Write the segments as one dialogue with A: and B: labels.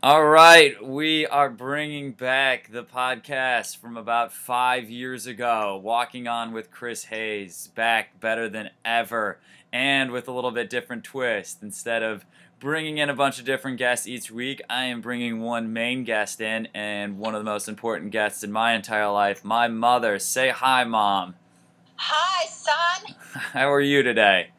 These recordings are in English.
A: All right, we are bringing back the podcast from about five years ago, Walking On with Chris Hayes, back better than ever, and with a little bit different twist. Instead of bringing in a bunch of different guests each week, I am bringing one main guest in, and one of the most important guests in my entire life, my mother. Say hi, Mom.
B: Hi, son.
A: How are you today?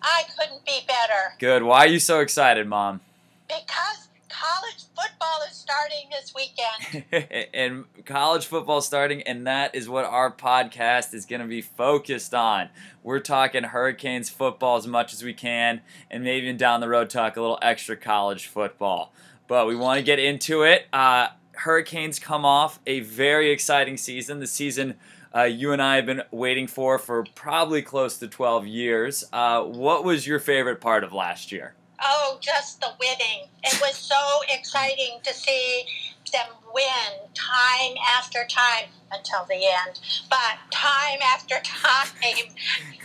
B: I couldn't be better
A: Good. Why are you so excited, Mom?
B: because college football is starting this weekend.
A: and college football starting, and that is what our podcast is going to be focused on. We're talking Hurricanes football as much as we can, and maybe down the road talk a little extra college football. But we want to get into it. Uh, Hurricanes come off a very exciting season. The season uh, you and I have been waiting for for probably close to 12 years. Uh, what was your favorite part of last year?
B: Oh, just the winning. It was so exciting to see them win time after time until the end. But time after time,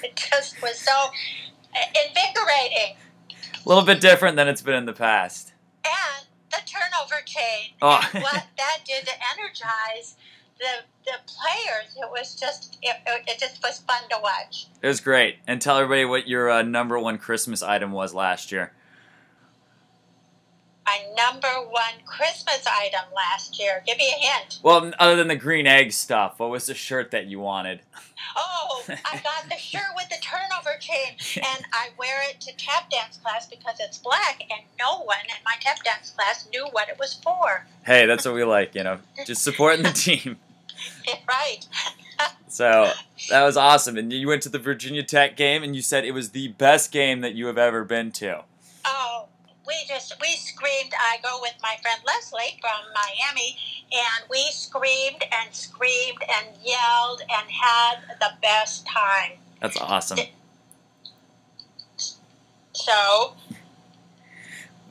B: it just was so invigorating.
A: A little bit different than it's been in the past.
B: And the turnover chain.
A: Oh.
B: what that did to energize the, the players, it was just, it, it it just was fun to watch.
A: It was great. And tell everybody what your uh, number one Christmas item was last year.
B: My number one Christmas item last year. Give me a hint.
A: Well, other than the green egg stuff, what was the shirt that you wanted?
B: Oh, I got the shirt with the turnover chain, and I wear it to tap dance class because it's black, and no one in my tap dance class knew what it was for.
A: Hey, that's what we like, you know, just supporting the team.
B: right.
A: So that was awesome. And you went to the Virginia Tech game, and you said it was the best game that you have ever been to.
B: We just we screamed. I go with my friend Leslie from Miami, and we screamed and screamed and yelled and had the best time.
A: That's awesome.
B: So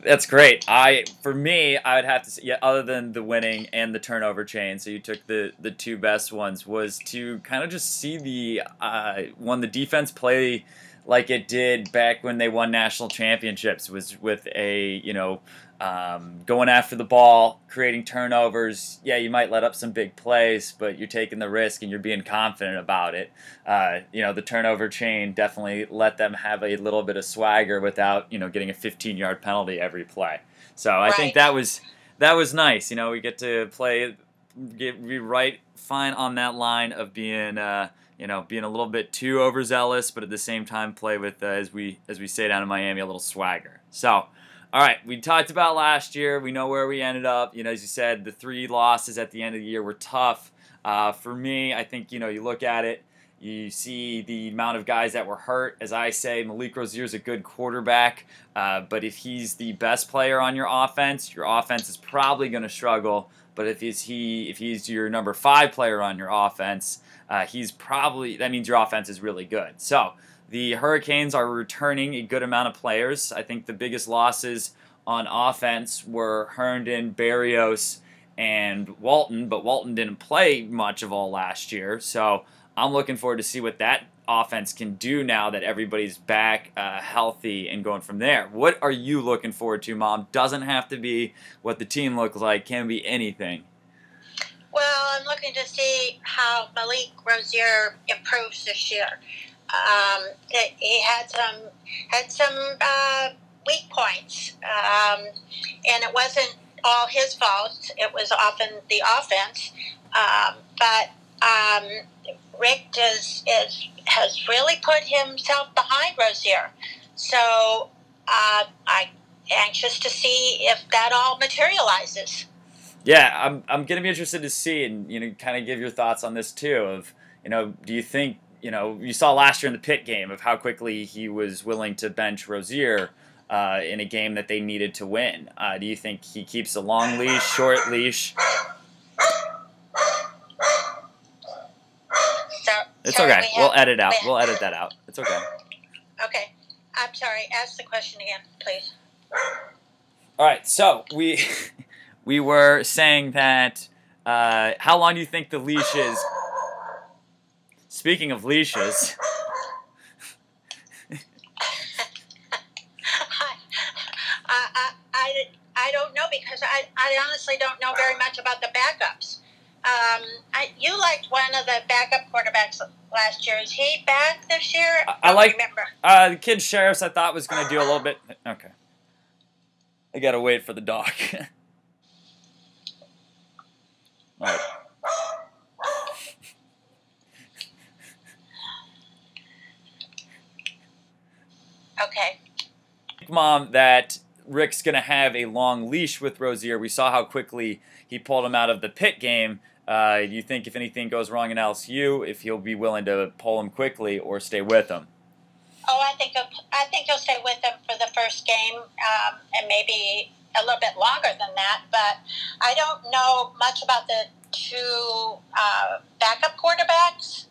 A: That's great. I for me, I would have to say, yeah, other than the winning and the turnover chain, so you took the the two best ones was to kind of just see the uh, one the defense play like it did back when they won national championships was with a you know um, going after the ball, creating turnovers. Yeah, you might let up some big plays, but you're taking the risk and you're being confident about it. Uh, you know, the turnover chain definitely let them have a little bit of swagger without you know getting a 15 yard penalty every play. So I think that was that was nice. You know, we get to play, get be right fine on that line of being. Uh, you know, being a little bit too overzealous, but at the same time play with, uh, as we as we say down in Miami, a little swagger. So, all right, we talked about last year. We know where we ended up. You know, as you said, the three losses at the end of the year were tough. Uh, for me, I think you know you look at it, you see the amount of guys that were hurt. As I say, Malik Rosier's a good quarterback, uh, but if he's the best player on your offense, your offense is probably going to struggle. But if he's he if he's your number five player on your offense, uh, he's probably that means your offense is really good. So the Hurricanes are returning a good amount of players. I think the biggest losses on offense were Herndon, Berrios, and Walton, but Walton didn't play much of all last year. So I'm looking forward to see what that offense can do now that everybody's back uh, healthy and going from there. What are you looking forward to, Mom? Doesn't have to be what the team looks like, can be anything.
B: Well, I'm looking to see how Malik Rosier improves this year. Um, he had some had some uh, weak points, um, and it wasn't all his fault. It was often the offense. Um, but um, Richt is, has really put himself behind Rosier. So uh, I'm anxious to see if that all materializes.
A: Yeah, I'm, I'm going to be interested to see and, you know, kind of give your thoughts on this too of, you know, do you think, you know, you saw last year in the Pitt game of how quickly he was willing to bench Rosier uh, in a game that they needed to win. Uh, do you think he keeps a long leash, short leash?
B: So
A: It's
B: sorry,
A: okay.
B: we
A: We'll
B: have-
A: edit out.
B: we-
A: We'll edit that out. It's okay.
B: Okay. I'm sorry. Ask the question again, please.
A: All right, so we we were saying that uh, how long do you think the leash is? Speaking of leashes,
B: I, I, I, I don't know because because I, I honestly don't know very much about the backups. Um, I, you liked one of the backup quarterbacks last year. Is he back this year?
A: I, I like
B: remember.
A: uh, the kid Shirreffs. I thought was going to do a little bit. Okay, I gotta wait for the dog. All right.
B: Okay.
A: mom that Richt's going to have a long leash with Rosier. We saw how quickly he pulled him out of the Pitt game. Uh, you think if anything goes wrong in LSU, if he'll be willing to pull him quickly or stay with him?
B: Oh, I think he'll, I think he'll stay with them for the first game, um, and maybe a little bit longer than that. But I don't know much about the two uh, backup quarterbacks.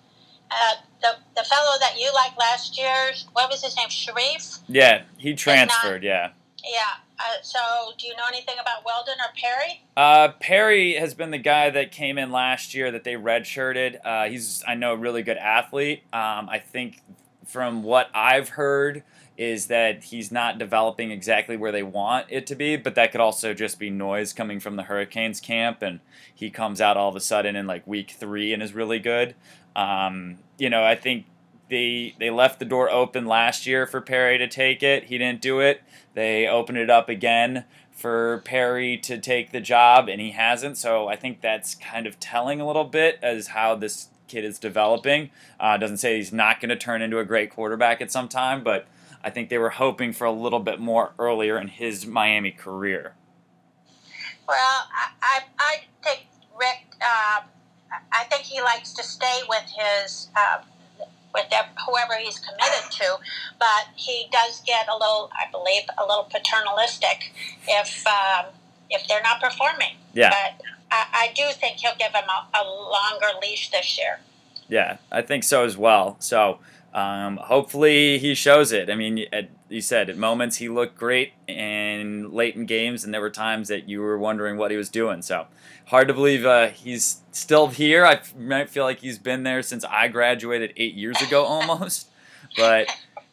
B: Uh, the the fellow that you liked last year, what was his name? Shirreffs.
A: Yeah, he transferred. Yeah.
B: Yeah. Uh, so, do you know anything about Weldon or Perry?
A: Uh, Perry has been the guy that came in last year that they redshirted. Uh, he's, I know, a really good athlete. Um, I think from what I've heard is that he's not developing exactly where they want it to be, but that could also just be noise coming from the Hurricanes camp, and he comes out all of a sudden in like week three and is really good. Um, you know, I think they they left the door open last year for Perry to take it. He didn't do it. They opened it up again for Perry to take the job, and he hasn't. So I think that's kind of telling a little bit as how this kid is developing. Uh, doesn't say he's not going to turn into a great quarterback at some time, but I think they were hoping for a little bit more earlier in his Miami career.
B: Well, I, I, I think Richt. Uh, I think he likes to stay with his uh, with them, whoever he's committed to, but he does get a little, I believe, a little paternalistic if um, if they're not performing.
A: Yeah.
B: But I, I do think he'll give him a, a longer leash this year.
A: Yeah, I think so as well. So um, hopefully he shows it. I mean, at, you said at moments he looked great and late in games, and there were times that you were wondering what he was doing. So hard to believe uh, he's still here. I might feel like he's been there since I graduated eight years ago almost, but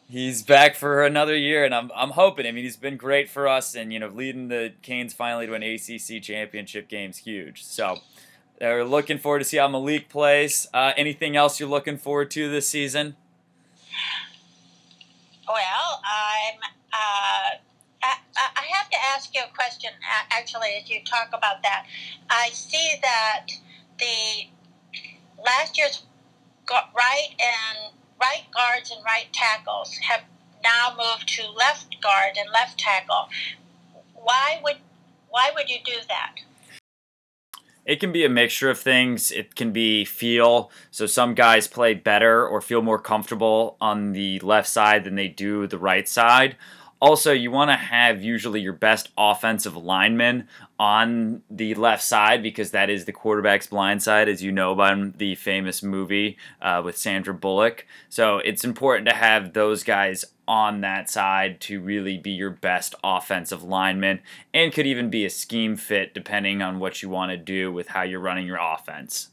A: he's back for another year, and I'm, I'm hoping. I mean, he's been great for us, and you know, leading the Canes finally to an ACC championship game is huge. So. They're looking forward to see how Malik plays. Uh, anything else you're looking forward to this season?
B: Well, I'm. Uh, I, I have to ask you a question. Actually, as you talk about that, I see that the last year's right and right guards and right tackles have now moved to left guard and left tackle. Why would why would you do that?
A: It can be a mixture of things. It can be feel. So some guys play better or feel more comfortable on the left side than they do the right side. Also, you want to have usually your best offensive lineman on the left side because that is the quarterback's blind side, as you know by the famous movie uh, with Sandra Bullock. So it's important to have those guys on that side to really be your best offensive lineman and could even be a scheme fit depending on what you want to do with how you're running your offense.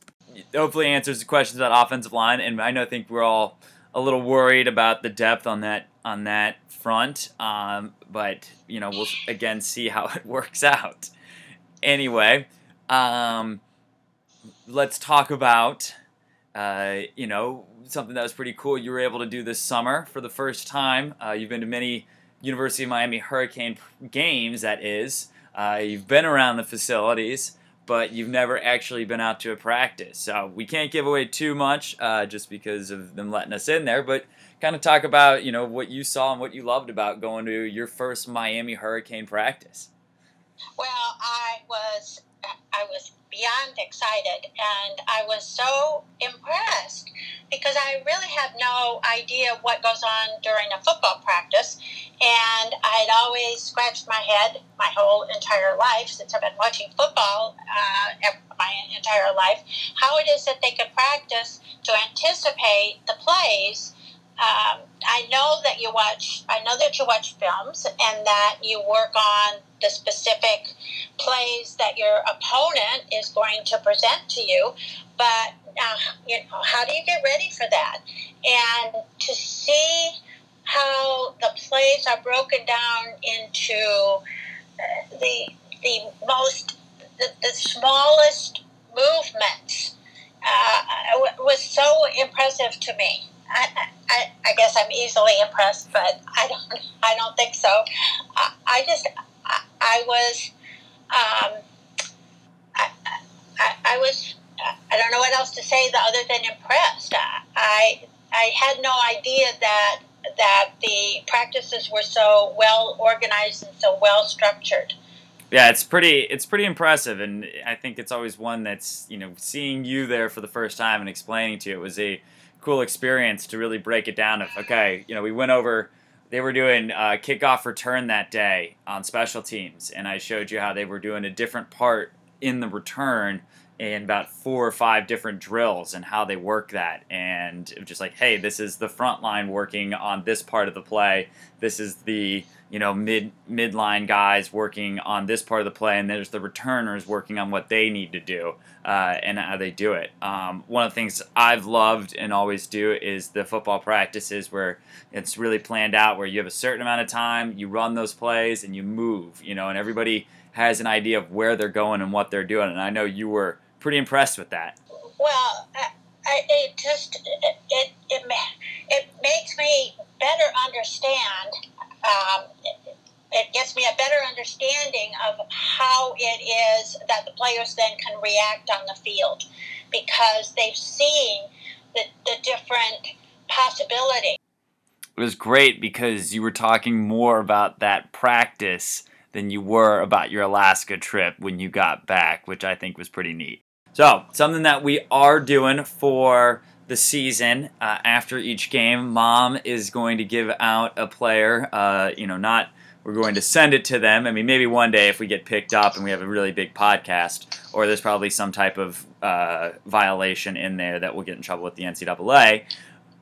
A: Hopefully answers the questions about offensive line and I know I think we're all a little worried about the depth on that on that front um, but you know we'll again see how it works out. Anyway, um, let's talk about uh, you know, something that was pretty cool you were able to do this summer for the first time. Uh, you've been to many University of Miami Hurricane games, that is. Uh, you've been around the facilities, but you've never actually been out to a practice. So we can't give away too much uh, just because of them letting us in there, but kind of talk about, you know, what you saw and what you loved about going to your first Miami Hurricane practice.
B: Well, I was I was beyond excited and I was so impressed because I really have no idea what goes on during a football practice and I'd always scratched my head my whole entire life since I've been watching football uh, my entire life how it is that they could practice to anticipate the plays um, I know that you watch. I know that you watch films and that you work on the specific plays that your opponent is going to present to you. But uh, you know, how do you get ready for that? And to see how the plays are broken down into uh, the the most, the, the smallest movements uh, was so impressive to me. I, I, I guess I'm easily impressed, but I don't I don't think so. I, I just I, I was um, I, I, I was I don't know what else to say the other than impressed. I I had no idea that that the practices were so well organized and so well structured.
A: Yeah, it's pretty it's pretty impressive, and I think it's always one that's you know seeing you there for the first time and explaining to you it was a cool experience to really break it down. Of okay, you know we went over they were doing uh, kickoff return that day on special teams, and I showed you how they were doing a different part in the return in about four or five different drills and how they work that. And just like hey this is the front line working on this part of the play. This is the you know mid midline guys working on this part of the play and there's the returners working on what they need to do uh, and how they do it. Um, one of the things i've loved and always do is the football practices where it's really planned out where you have a certain amount of time you run those plays and you move you know and everybody has an idea of where they're going and what they're doing. And i know you were pretty impressed with that.
B: Well, I, I, it just it, it it it makes me better understand. Um, it, it gives me a better understanding of how it is that the players then can react on the field because they've seen the, the different possibilities.
A: It was great because you were talking more about that practice than you were about your Alaska trip when you got back, which I think was pretty neat. So, something that we are doing for the season uh, after each game, mom is going to give out a player. Uh, you know, not we're going to send it to them. I mean, maybe one day if we get picked up and we have a really big podcast, or there's probably some type of uh, violation in there that we'll get in trouble with the NCAA.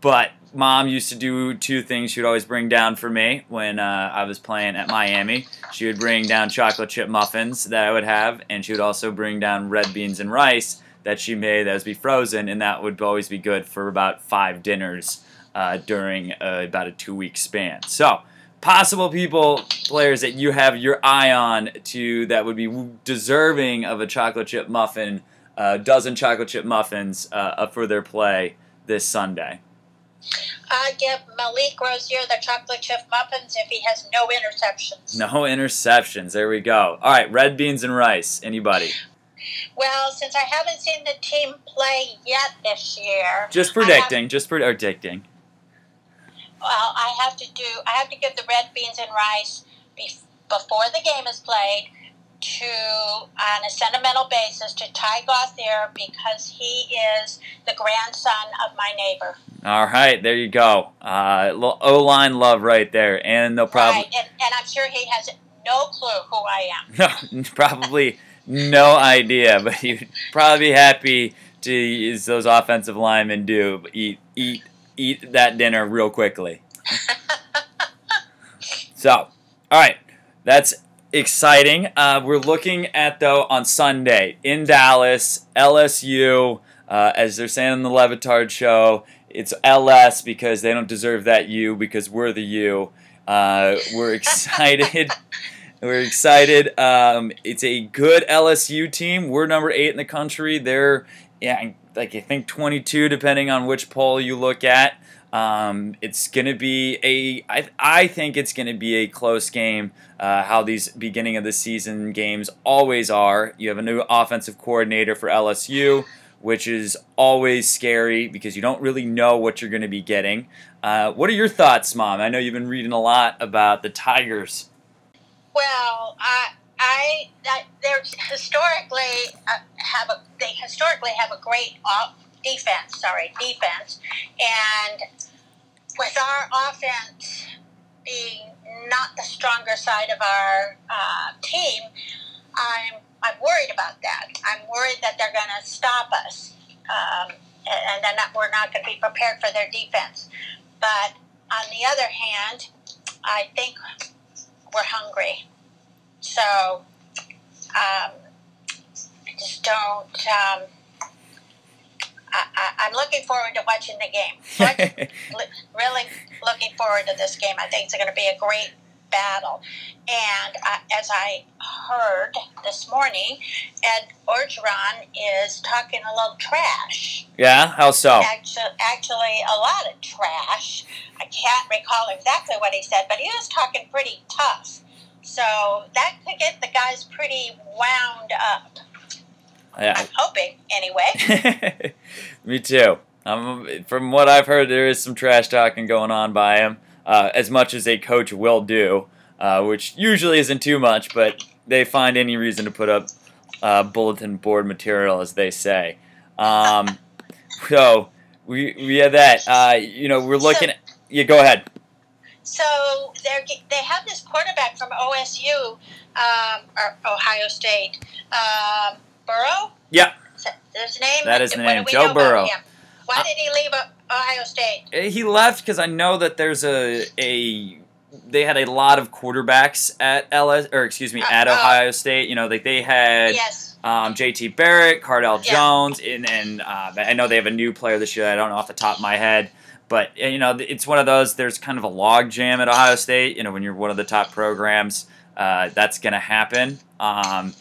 A: But mom used to do two things she would always bring down for me when uh, I was playing at Miami. She would bring down chocolate chip muffins that I would have, and she would also bring down red beans and rice that she made that would be frozen, and that would always be good for about five dinners uh, during uh, about a two week span. So, possible people, players that you have your eye on to that would be deserving of a chocolate chip muffin, a uh, dozen chocolate chip muffins uh, for their play this Sunday.
B: I give Malik Rosier the chocolate chip muffins if he has no interceptions.
A: No interceptions. There we go. All right, red beans and rice. Anybody?
B: Well, since I haven't seen the team play yet this year,
A: just predicting, have, just predicting.
B: Well, I have to do. I have to give the red beans and rice before the game is played to, on a sentimental basis, to Ty Gauthier because he is the grandson of my neighbor.
A: All right, there you go. Uh, O line love right there, and no problem.
B: Right, and, and, I'm sure he has no clue who I am.
A: No, probably no idea, but he'd probably be happy to, as those offensive linemen do, eat eat eat that dinner real quickly. so, all right, that's exciting. Uh, we're looking at though on Sunday in Dallas, LSU. Uh, as they're saying on the Le Batard show, it's LS because they don't deserve that U because we're the U. Uh, we're excited. we're excited. Um, it's a good LSU team. We're number eight in the country. They're yeah, like I think 22, depending on which poll you look at. Um, it's going to be a, I, I think it's going to be a close game, uh, how these beginning of the season games always are. You have a new offensive coordinator for LSU, which is always scary because you don't really know what you're going to be getting. Uh, what are your thoughts, Mom? I know you've been reading a lot about the Tigers.
B: Well, I, I, they're historically uh, have a, they historically have a great off defense, sorry, defense. And with our offense being not the stronger side of our uh, team, I'm I'm worried about that. I'm worried that they're going to stop us, um, and, then that we're not going to be prepared for their defense. But on the other hand, I think we're hungry. So um, I just don't. Um, I, am looking forward to watching the game. really looking forward to this game. I think it's going to be a great, battle. And uh, as I heard this morning, Ed Orgeron is talking a little trash.
A: Yeah, how so?
B: Actually, actually, a lot of trash. I can't recall exactly what he said, but he was talking pretty tough. So that could get the guys pretty wound up.
A: Yeah.
B: I'm hoping, anyway.
A: Me too. Um, from what I've heard, there is some trash talking going on by him, uh, as much as a coach will do, uh, which usually isn't too much, but they find any reason to put up uh, bulletin board material, as they say. Um, so we we had that. Uh, you know, we're looking.
B: So-
A: at, yeah, go ahead.
B: So they they have this quarterback from OSU um, or Ohio State, um, Burrow.
A: Yeah.
B: Is that his name?
A: That is the name, Joe Burrow.
B: Why did he leave Ohio State?
A: Uh, He left because I know that there's a a they had a lot of quarterbacks at LS or excuse me at
B: Uh, uh,
A: Ohio State. You know, like they had
B: Yes.
A: um, J.T. Barrett, Cardale
B: Yeah.
A: Jones, and and uh, I know they have a new player this year. I don't know off the top of my head, but uh, you know, it's one of those. There's kind of a log jam at Ohio State. You know, when you're one of the top programs, uh, that's going to happen. Um,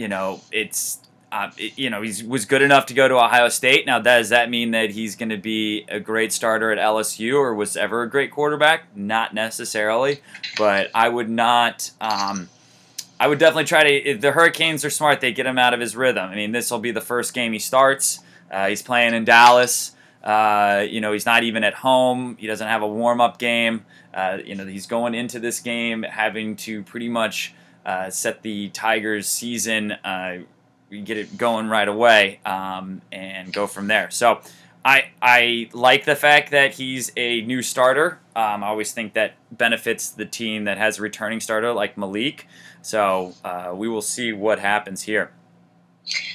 A: you know, it's. Uh, it- you know, he was good enough to go to Ohio State. Now, does that mean that he's going to be a great starter at LSU or was ever a great quarterback? Not necessarily, but I would not. Um, I would definitely try to. If the Hurricanes are smart, they get him out of his rhythm. I mean, this will be the first game he starts. Uh, he's playing in Dallas. Uh, you know, he's not even at home. He doesn't have a warm up game. Uh, you know, he's going into this game having to pretty much uh, set the Tigers' season, uh, get it going right away, um, and go from there. So. I, I like the fact that he's a new starter. Um, I always think that benefits the team that has a returning starter like Malik. So uh, we will see what happens here.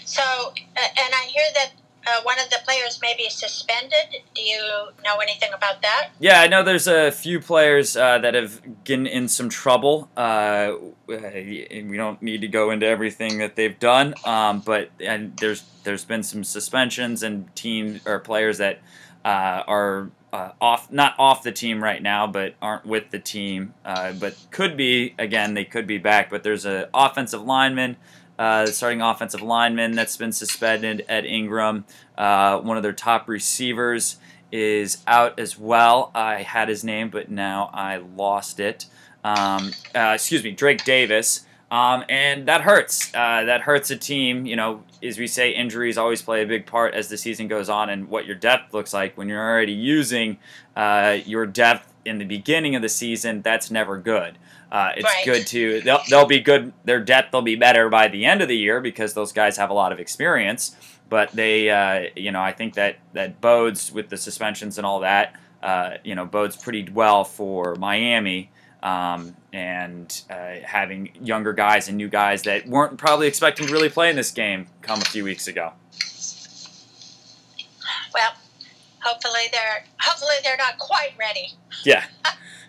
B: So, and I hear that uh, one of the players may be suspended. Do you know anything about that?
A: Yeah, I know there's a few players uh, that have gotten in some trouble. Uh, we don't need to go into everything that they've done, um, but and there's there's been some suspensions and team or players that uh, are uh, off not off the team right now, but aren't with the team, uh, but could be again. They could be back, but there's an offensive lineman. Uh, starting offensive lineman that's been suspended Ed Ingram. Uh, one of their top receivers is out as well. I had his name, but now I lost it. Um, uh, excuse me, Drake Davis. Um, and that hurts. Uh, that hurts a team. You know, as we say, injuries always play a big part as the season goes on and what your depth looks like. When you're already using uh, your depth in the beginning of the season, that's never good. Uh, it's
B: Right.
A: good to they'll, they'll be good. Their depth will be better by the end of the year because those guys have a lot of experience. But they, uh, you know, I think that that bodes with the suspensions and all that. Uh, you know, bodes pretty well for Miami um, and uh, having younger guys and new guys that weren't probably expecting to really play in this game come a few weeks ago.
B: Well, hopefully they're hopefully they're not quite ready.
A: Yeah,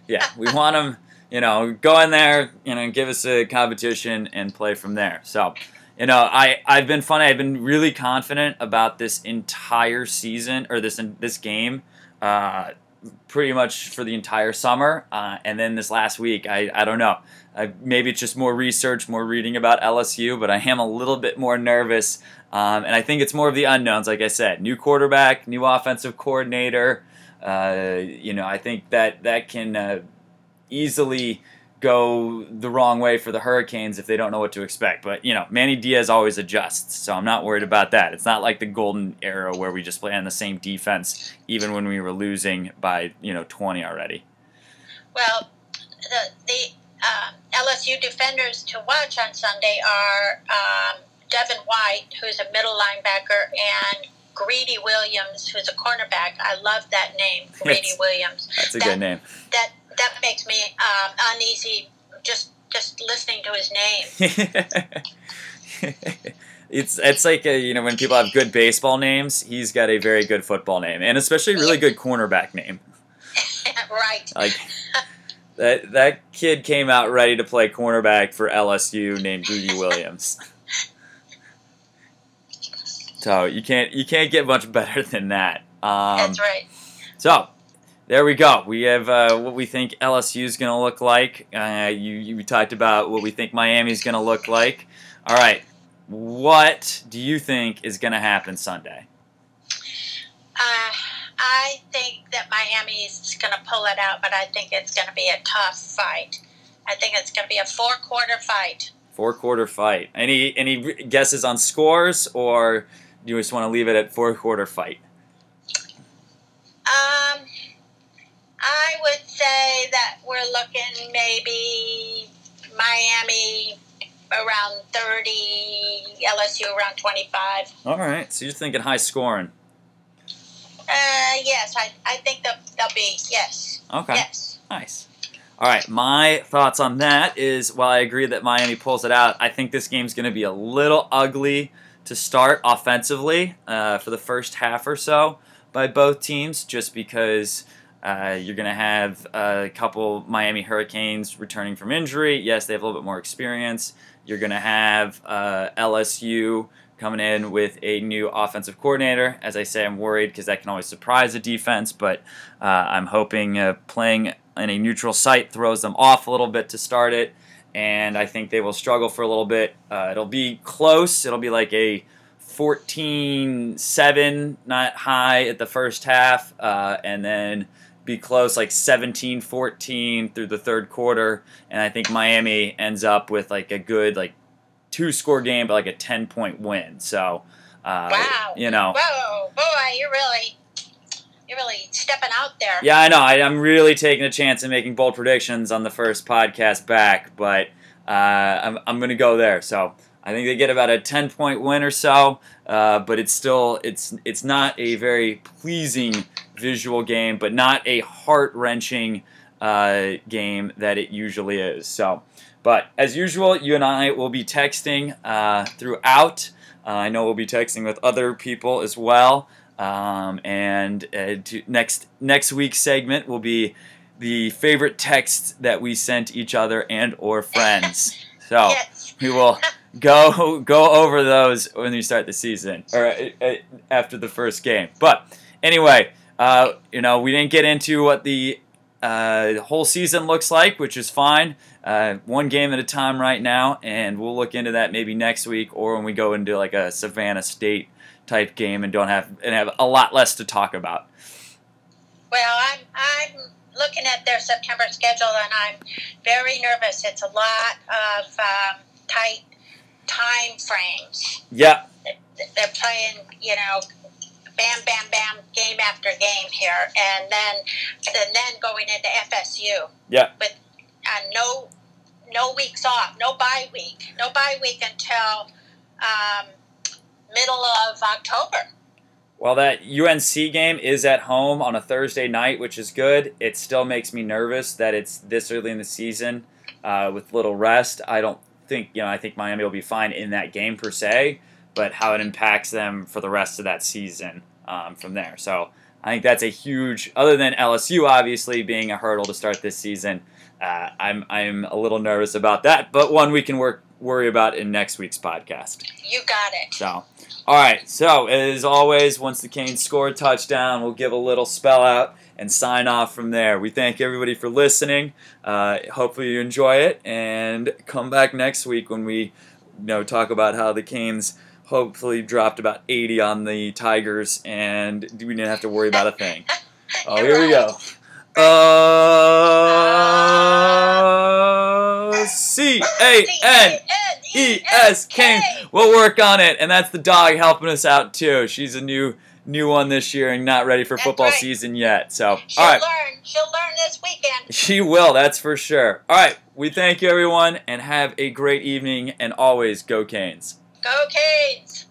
A: yeah, we want them. You know, go in there, you know, give us a competition and play from there. So, you know, I I've been funny. I've been really confident about this entire season or this this game. Uh, pretty much for the entire summer, uh, and then this last week, I, I don't know. I, maybe it's just more research, more reading about LSU, but I am a little bit more nervous, um, and I think it's more of the unknowns. Like I said, new quarterback, new offensive coordinator. Uh, you know, I think that that can uh, easily go the wrong way for the Hurricanes if they don't know what to expect. But you know, Manny Diaz always adjusts, so I'm not worried about that. It's not like the golden era where we just play on the same defense even when we were losing by you know 20 already.
B: Well, the the um, LSU defenders to watch on Sunday are um, Devin White, who's a middle linebacker, and Greedy Williams, who's a cornerback. I love that name, Greedy. Williams.
A: That's a
B: That-
A: good name.
B: That that makes me um, uneasy just just listening to his name.
A: it's it's like a, you know when people have good baseball names, he's got a very good football name, and especially a really good cornerback name.
B: right.
A: Like that that kid came out ready to play cornerback for LSU named Greedy Williams. So you can't you can't get much better than that. Um,
B: That's right.
A: so there we go. We have uh, what we think LSU is going to look like. Uh, you you talked about what we think Miami is going to look like. All right, what do you think is going to happen Sunday?
B: Uh, I think that Miami is going to pull it out, but I think it's going to be a tough fight. I think it's going to be a four quarter fight.
A: Four quarter fight. Any any guesses on scores, or do you just want to leave it at four quarter fight?
B: Um, I would say that we're looking maybe Miami around 30, LSU around 25.
A: All right, so you're thinking high scoring.
B: Uh, yes, I, I think they'll, they'll be, yes.
A: Okay.
B: Yes.
A: Nice. All right, my thoughts on that is while I agree that Miami pulls it out, I think this game's going to be a little ugly to start offensively uh, for the first half or so by both teams, just because uh, you're going to have a couple Miami Hurricanes returning from injury. Yes, they have a little bit more experience. You're going to have uh, LSU coming in with a new offensive coordinator. As I say, I'm worried because that can always surprise a defense, but uh, I'm hoping uh, playing in a neutral site throws them off a little bit to start it, and I think they will struggle for a little bit. Uh, it'll be close. It'll be like a 14-7, not high at the first half, uh, and then be close like 17-14 through the third quarter, and I think Miami ends up with like a good like two score game, but like a 10 point win. So, uh,
B: Wow.
A: you know.
B: Whoa, boy, you're really, you're really stepping out there.
A: Yeah, I know. I, I'm really taking a chance and making bold predictions on the first podcast back, but uh, I'm, I'm going to go there. So I think they get about a 10 point win or so, uh, but it's still it's it's not a very pleasing visual game, but not a heart wrenching uh, game that it usually is. So, but as usual, you and I will be texting uh, throughout. Uh, I know we'll be texting with other people as well. Um, and uh, to next next week's segment will be the favorite texts that we sent each other and or friends. So
B: Yes.
A: we will go go over those when we start the season or uh, uh, after the first game. But anyway, uh, you know we didn't get into what the uh, whole season looks like, which is fine. Uh, one game at a time right now, and we'll look into that maybe next week or when we go into like a Savannah State type game and don't have and have a lot less to talk about.
B: Well, I'm, I'm looking at their September schedule and I'm very nervous. It's a lot of um, tight time frames.
A: Yeah,
B: They're playing, you know, bam, bam, bam, game after game here, and then and then going into FSU.
A: Yeah.
B: With uh, no no weeks off, no bye week, no bye week until um, middle of October.
A: Well, that UNC game is at home on a Thursday night, which is good. It still makes me nervous that it's this early in the season uh, with little rest. I don't think, you know, I think Miami will be fine in that game per se, but how it impacts them for the rest of that season um, from there. So I think that's a huge, other than LSU obviously being a hurdle to start this season, uh, I'm, I'm a little nervous about that, but one we can work worry about in next week's podcast.
B: You got it.
A: So, all right. So, as always, once the Canes score a touchdown, we'll give a little spell out and sign off from there. We thank everybody for listening. Uh, hopefully, you enjoy it, and come back next week when we, you know, talk about how the Canes hopefully dropped about 80 on the Tigers, and we didn't have to worry about a thing. Oh, here we go. Uh, C A N E S Kane. We'll work on it, and that's the dog helping us out too. She's a new new one this year and not ready for
B: That's
A: football
B: right.
A: season yet. So,
B: She'll
A: all right,
B: learn. She'll learn this weekend.
A: she will. That's for sure. All right, we thank you everyone, and have a great evening. And always go Canes.
B: Go Canes.